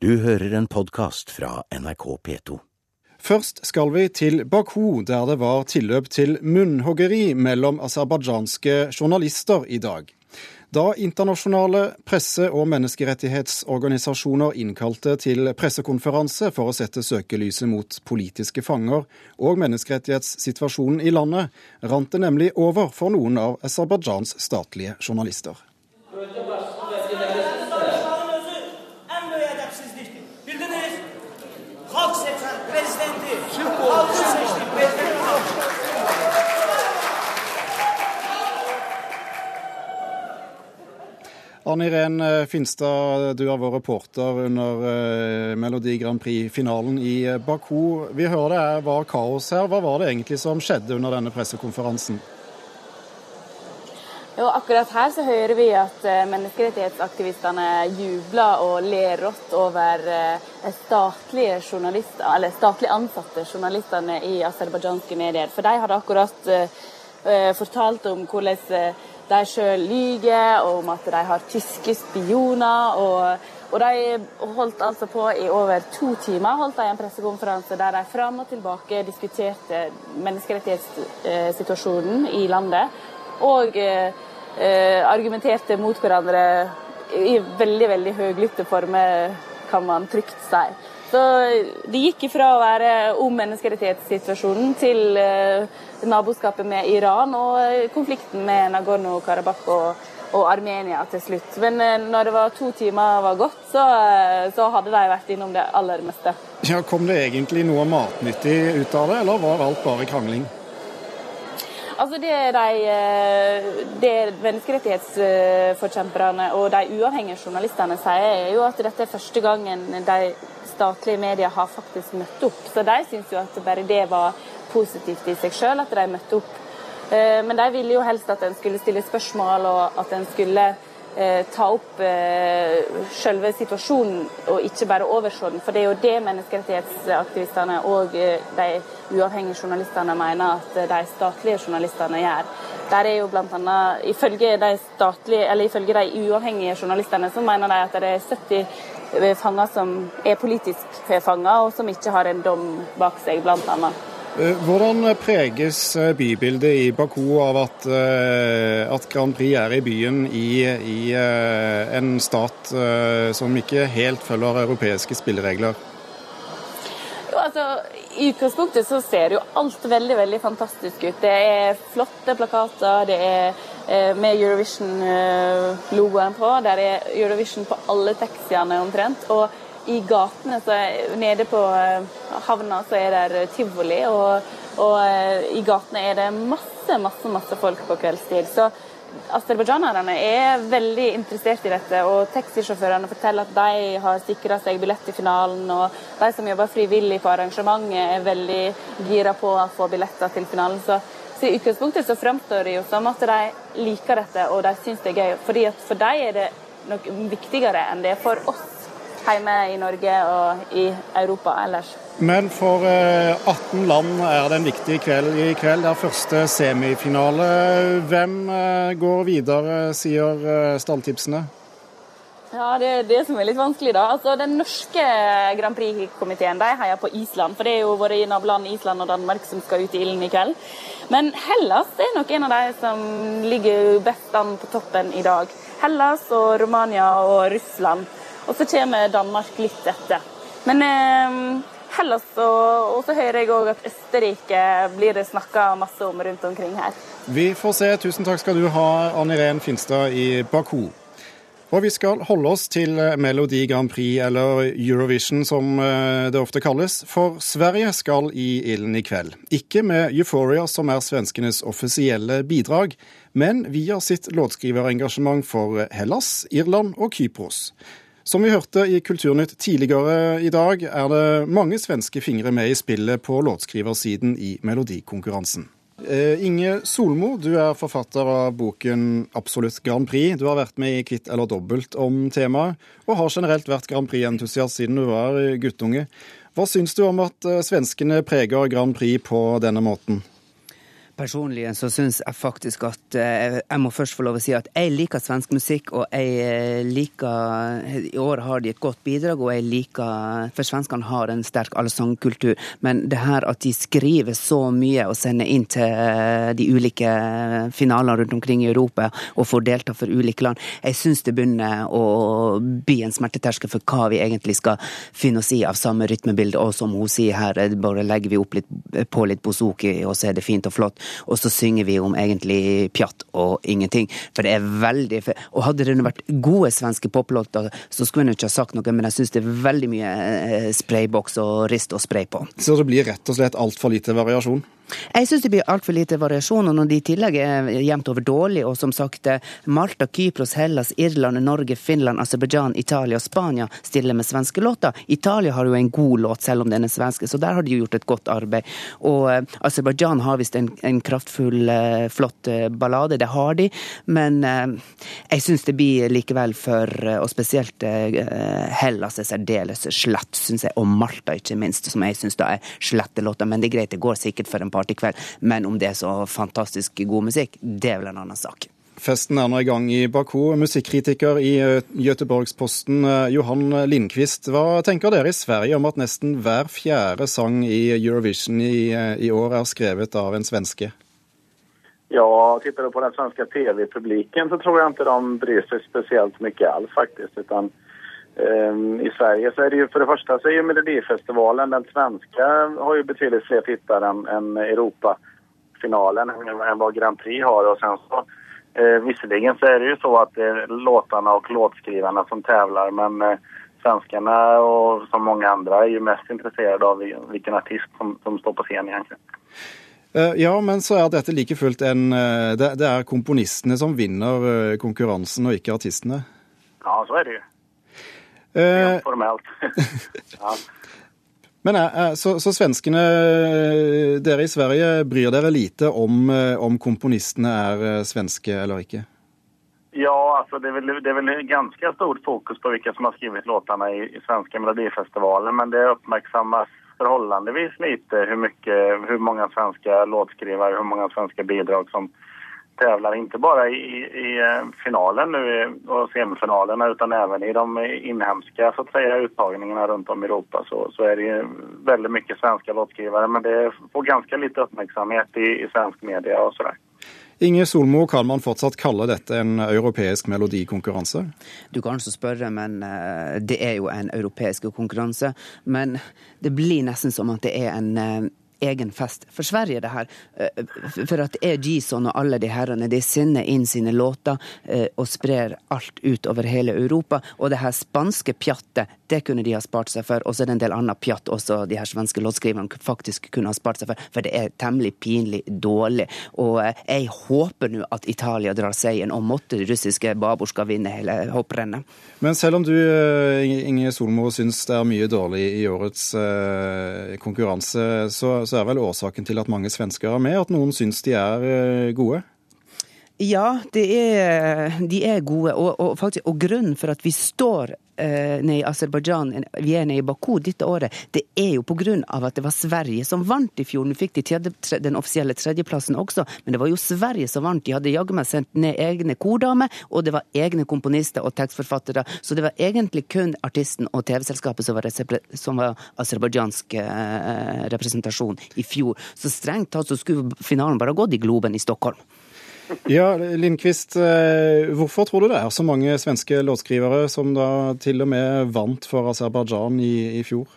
Du hører en podkast fra NRK P2. Først skal vi til Baku, der det var tilløp til munnhoggeri mellom aserbajdsjanske journalister i dag. Da internasjonale presse- og menneskerettighetsorganisasjoner innkalte til pressekonferanse for å sette søkelyset mot politiske fanger og menneskerettighetssituasjonen i landet, rant det nemlig over for noen av Aserbajdsjans statlige journalister. Anne Irén Finstad, du har vært reporter under eh, Melodi Grand Prix-finalen i eh, Baku. Vi hører det var kaos her. Hva var det egentlig som skjedde under denne pressekonferansen? Jo, akkurat her så hører vi at eh, menneskerettighetsaktivistene jubler og ler rått over statlige, statlig ansatte journalistene i aserbajdsjanske medier. For de hadde akkurat fortalt om hvordan de sjøl lyver om at de har tyske spioner. Og, og, de holdt altså på i over to timer holdt de en pressekonferanse der de fram og tilbake diskuterte menneskerettighetssituasjonen i landet. Og eh, argumenterte mot hverandre i veldig, veldig høylytte former, kan man trygt si. Så Det gikk fra å være om menneskerettighetssituasjonen til uh, naboskapet med Iran og uh, konflikten med Nagorno-Karabakh og, og, Armenia til slutt. Men uh, når det var to timer var gått, så, så, hadde de vært innom det aller meste. Ja, Kom det egentlig noe matnyttig ut av det, eller var alt bare krangling? Altså det, de, det menneskerettighetsforkjemperne og de uavhengige journalistene sier, er jo at dette er første gangen de statlige medier har faktisk møtt opp. Så de syns jo at bare det var positivt i seg sjøl, at de møtte opp. Eh, men de ville jo helst at en skulle stille spørsmål, og at en skulle eh, ta opp eh, selve situasjonen, og ikke bare overse den. For det er jo det menneskerettighetsaktivistene og de uavhengige journalistene mener at de statlige journalistene gjør. Der er jo annet, ifølge de, statlige, ifølge de uavhengige journalistene så mener de at det er 70 fanger som er politisk fanger, og som ikke har en dom bak seg, bl.a. Eh, hvordan preges eh, bybildet i Baku av at, eh, at Grand Prix er i byen i, i en stat som ikke helt følger europeiske spilleregler? Jo, altså, I utgangspunktet så ser jo alt veldig veldig fantastisk ut. Det er flotte plakater, det er Eh, med Eurovision-logoen på. Der er Eurovision på alle taxiene omtrent. Og i gatene, så nede på eh, havna, så er det tivoli. Og, og eh, i gatene er det masse, masse, masse folk på kveldstid. Så aserbajdsjanerne er veldig interessert i dette, og taxisjåførene forteller at de har sikra seg billett til finalen. Og de som jobber frivillig på arrangementet, er veldig gira på å få billetter til finalen. Så så I utgangspunktet så framstår det jo som at de liker dette og de syns det er gøy. fordi at For dem er det nok viktigere enn det er for oss hjemme i Norge og i Europa ellers. Men for 18 eh, land er det en viktig kveld i kveld. Det er første semifinale. Hvem eh, går videre, sier eh, stalltipsene? Ja, Det er det som er litt vanskelig, da. Altså, Den norske Grand Prix-komiteen de heier på Island. For det er jo våre naboland Island og Danmark som skal ut i ilden i kveld. Men Hellas er nok en av de som ligger best an på toppen i dag. Hellas og Romania og Russland. Og så kommer Danmark litt etter. Men eh, Hellas og, og så hører jeg òg at Østerrike blir det snakka masse om rundt omkring her. Vi får se. Tusen takk skal du ha, Ann Irén Finstad i Baku. Og vi skal holde oss til eh, Melodi Grand Prix, eller Eurovision som eh, det ofte kalles. For Sverige skal i ilden i kveld. Ikke med Euphoria, som er svenskenes offisielle bidrag, men via sitt låtskriverengasjement for Hellas, Irland og Kypros. Som vi hørte i Kulturnytt tidligere i dag, er det mange svenske fingre med i spillet på låtskriversiden i melodikonkurransen. Eh, Inge Solmo, du er forfatter av boken 'Absolutt Grand Prix'. Du har vært med i Kvitt eller dobbelt om temaet, og har generelt vært Grand Prix-entusiast siden du var guttunge. Hva syns du om at eh, svenskene preger Grand Prix på denne måten? Personlig så syns jeg faktisk at eh, jeg må først få lov å si at jeg liker svensk musikk, og jeg eh, liker I år har de et godt bidrag, og jeg liker For svenskene har en sterk allsangkultur, men det her at de skriver så mye og sender inn til eh, de ulike finalene rundt omkring i Europa og får delta for ulike land, jeg syns det begynner å bli en smerteterskel for hva vi egentlig skal finne oss i av samme rytmebilde, og som hun sier her, bare legger vi opp litt, på litt bozuki, og så er det fint og flott og så synger vi om egentlig pjatt og ingenting. For det er veldig Og hadde det vært gode svenske poplåter, så skulle en ikke ha sagt noe, men jeg syns det er veldig mye eh, sprayboks og rist og spray på. Så det blir rett og slett altfor lite variasjon? Jeg syns det blir altfor lite variasjon, og når de i tillegg er jevnt over dårlig, og som sagt eh, Malta, Kypros, Hellas, Irland, Norge, Finland, Aserbajdsjan, Italia og Spania stiller med svenske låter. Italia har jo en god låt, selv om den er svenske, så der har de gjort et godt arbeid. Og uh, Aserbajdsjan har visst en, en, kraftfull, uh, flott ballade, det har de, men jeg syns det blir likevel for, og spesielt Hellas er særdeles slett, syns jeg, og Malta ikke minst, som jeg syns da er slette låter, men det er greit, det går sikkert for en par partykveld. Men om det er så fantastisk god musikk, det er vel en annen sak. Festen er nå i gang i Baku. Musikkritiker i eh, Göteborgsposten, eh, Johan Lindqvist. Hva tenker dere i Sverige om at nesten hver fjerde sang i Eurovision i, eh, i år er skrevet av en svenske? Ja, tittar du på den svenska tv-publiken så tror jeg ikke de bryr seg spesielt mye alls faktisk. Utan I Sverige så är det ju för det första så är ju Melodifestivalen, den svenska, har ju betydligt fler tittare än, än Europafinalen än vad Grand Prix har. Och sen så, eh, visserligen så är det ju så att det är låtarna och låtskrivarna som tävlar men eh, svenskarna och som många andra är ju mest intresserade av vilken artist som, som står på scen egentligen. Eh, ja, men så er dette like fullt en eh, det, det er komponistene som vinner eh, konkurransen, og ikke artistene? Ja, så er det jo. Eh, formelt. ja. Men eh, så, så, svenskene, dere i Sverige, bryr dere lite om, eh, om komponistene er svenske eller ikke? Ja, altså det, er vel, det er vel ganske stort fokus på hvilke som har skrevet låtene i, i svenske Melodifestivalen, men det oppmerksommes forholdsvis lite hvor mange svenske låtskrivere, hvor mange svenske bidrag som tävlar inte bara i, i eh, finalen nu och semifinalerna utan även i de inhemska så att säga, uttagningarna runt om i Europa så, så är det väldigt mycket svenska låtskrivare men det får ganska lite uppmärksamhet i, i svensk media och sådär. Inge Solmo, kan man fortsatt kalle dette en europeisk melodikonkurranse? Du kan altså spørre, men eh, det er jo en europeisk konkurranse. Men det blir nesten som at det er en eh, egen fest for Sverige, det her. Eh, for at Gison og alle de herrene, de sender inn sine låter eh, og sprer alt ut over hele Europa. Og det her spanske pjattet, det kunne de ha spart seg for. Og så er det en del annet pjatt også de her svenske låtskriverne faktisk kunne ha spart seg for, for det er temmelig pinlig dårlig. Og eh, jeg håper nå at Italia drar seieren, og måtte russiske baborska vinne hele hopprennet. Men selv om du, Inge Solmo, syns det er mye dårlig i årets konkurranse, så så er vel årsaken til at mange svensker er med, at noen syns de er eh, gode? Ja, er, de er gode. Og, og, faktisk, og, grunnen for at vi står eh, nede i Aserbajdsjan, er nede i Baku dette året, det er jo av at det var Sverige som vant i fjor. Nå fikk de tredje, den offisielle tredjeplassen også, men det var jo Sverige som vant. De hadde jaggu meg sendt ned egne kordamer, og det var egne komponister og tekstforfattere. Så det var egentlig kun artisten og TV-selskapet som var, var aserbajdsjansk eh, representasjon i fjor. Så strengt tatt så skulle finalen bare gått i Globen i Stockholm. Ja, Lindqvist, eh, hvorfor tror du det er så mange svenske låtskrivere som da til og med vant for Aserbajdsjan i, i, fjor?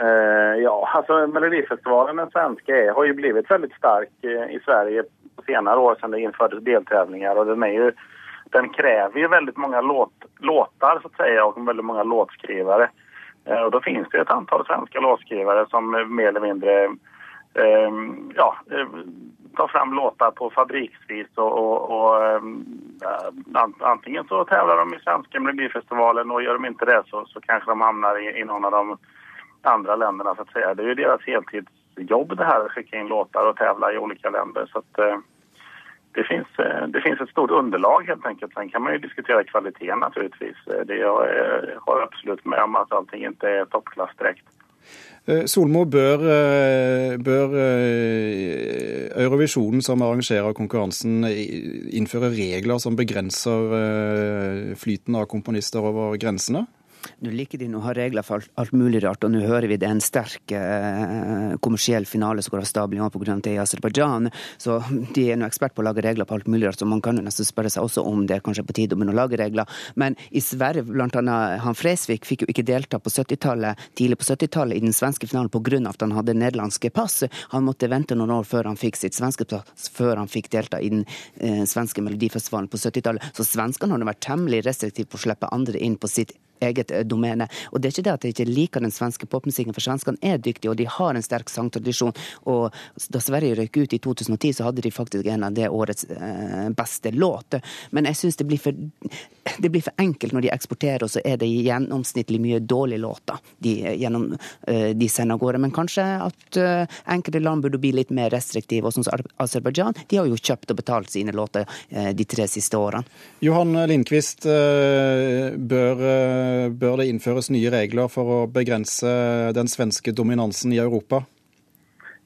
Uh, ja, altså Melodifestivalen, den svenske, har jo blitt veldig sterk eh, i Sverige på senere år siden det innførtes deltävlingar. Den, jo, den krever jo veldig mange låt, låtar så att säga, og veldig mange låtskrivere. Uh, og Da finnes det et antall svenske låtskrivere som mer eller mindre uh, ja, ta fram låtar på fabriksvis och, och, och äh, antingen så tävlar de i svenska Melodifestivalen och gör de inte det så, så kanske de hamnar i, i någon av de andra länderna så säga. Det är ju deras heltidsjobb det här att skicka in låtar och tävla i olika länder äh, det finns, et finns ett stort underlag helt enkelt. Sen kan man ju diskutera kvaliteten naturligtvis. Det jag har absolut med om att allting inte är toppklass direkt. Solmo, bør, bør Eurovisjonen, som arrangerer konkurransen, innføre regler som begrenser flyten av komponister over grensene? Nå liker de å ha regler for alt, mulig rart, og nå hører vi det er en sterk eh, kommersiell finale som går av stabelen pga. det i Aserbajdsjan. Så de er nå ekspert på å lage regler på alt mulig rart, så man kan jo nesten spørre seg også om det er kanskje på tide å begynne å lage regler. Men i Sverige, blant annet han Fresvik, fikk jo ikke delta på 70-tallet, tidlig på 70-tallet i den svenske finalen pga. at han hadde nederlandske pass. Han måtte vente noen år før han fikk sitt svenske pass, før han fikk delta i den eh, svenske melodifestivalen på 70-tallet. Så svenskene har vært temmelig restriktive på å slippe andre inn på sitt eget eh, domene. Og det er ikke det at jeg ikke liker den svenske popmusikken, for svenskene er dyktige, og de har en sterk sangtradisjon. Og da Sverige røyk ut i 2010, så hadde de faktisk en av det årets eh, beste låter. Men jeg syns det, det, blir for enkelt når de eksporterer, og så er det gjennomsnittlig mye dårlige låter de, eh, gjennom, de sender av gårde. Men kanskje at enkelte land burde bli litt mer restriktive. Og som Aserbajdsjan, de har jo kjøpt og betalt sine låter de tre siste årene. Johan Lindqvist, bør bør det innføres nye regler for å begrense den svenske dominansen i Europa?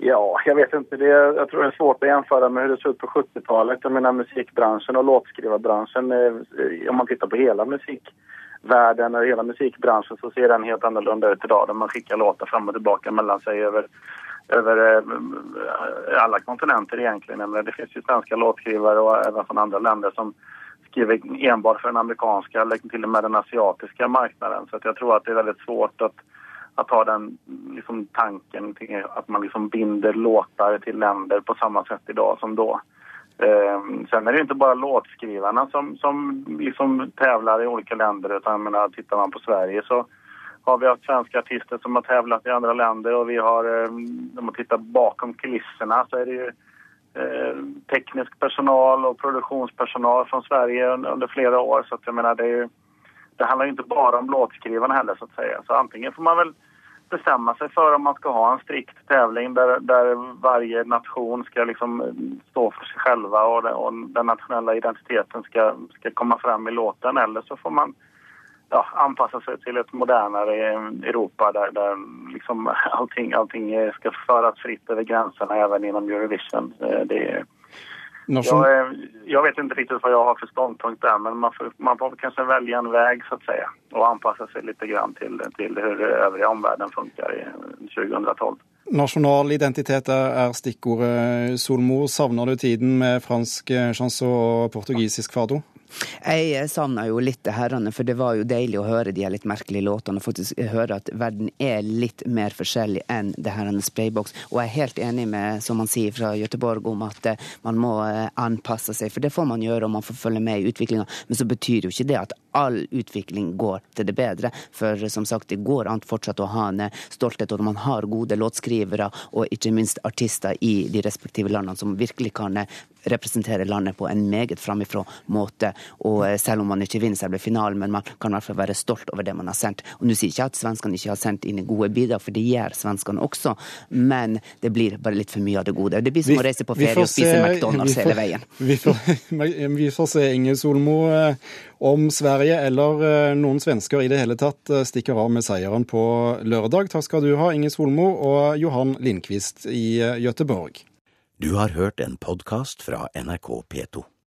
Ja, jeg vet ikke. Det, jeg tror det er svårt å jämföra med hvordan det såg ut på 70-tallet. Jag menar musikbranschen og låtskrivarbranschen, om man tittar på hele musikvärlden och hele musikbranschen så ser den helt annorlunda ut idag. Där man skickar låtar fram og tilbake mellom seg over, över eh, alle kontinenter egentlig. Det finnes jo svenska låtskrivare og även fra andre länder som skriver enbart for den amerikanske eller til og med den asiatiske marknaden. Så jeg tror att det er veldig svårt att, att ha den liksom, tanken till att man liksom binder låtar til länder på samme sett idag som da. Eh, sen är det ikke bare låtskrivarna som, som liksom tävlar i olika länder utan jag menar, tittar man på Sverige så har vi hatt svenske artister som har tävlat i andre länder och vi har, eh, om man tittar bakom kulisserna så er det jo Eh, teknisk personal og produktionspersonal fra Sverige under flere år. Så jag menar, det, är, det handlar inte bara om låtskrivarna heller så att säga. Så antingen får man vel bestämma seg for om man skal ha en strikt tävling der där varje nation skal liksom stå for seg selv og, och den nationella identiteten skal ska komma fram i låten eller så får man ja, anpassa seg til et modernere Europa der, der liksom allting, allting ska föras fritt over grensene, även inom Eurovision. Det Eh, det, jag, jag, vet ikke riktig hva jeg har för ståndpunkt der, men man får, man får kanskje velge en väg så å si, og anpasse seg litt grann til, till hur øvrige omvärlden funkar i 2012. Nasjonal identitet er stikkordet. Solmo, savner du tiden med fransk chanson og portugisisk fado? Jeg savna jo litt det herrene, for det var jo deilig å høre de litt merkelige låtene. Og faktisk høre at verden er litt mer forskjellig enn det herrene sprayboks. Og jeg er helt enig med, som man sier fra Göteborg, om at eh, man må eh, anpasse seg. For det får man gjøre, og man får følge med i utviklinga. Men så betyr jo ikke det at all utvikling går til det bedre. For som sagt, det går an fortsatt å ha en stolthet stolthet, at man har gode låtskrivere og ikke minst artister i de respektive landene som virkelig kan representere landet på en meget framifrå måte. Og eh, selv om man ikke vinner selve finalen, men man kan i hvert fall være stolt over det man har sendt. Og nå sier jeg ikke at svenskene ikke har sendt inn gode bidrag, for det gjør svenskene også, men det blir bare litt for mye av det gode. Det blir som å reise på ferie og spise McDonald's får, hele veien. Vi får, vi får se, Inge Solmo, eh, om Sverige eller eh, noen svensker i det hele tatt stikker av med seieren på lørdag. Takk skal du ha, Inge Solmo og Johan Lindqvist i Gøteborg. Du har hørt en podkast fra NRK P2.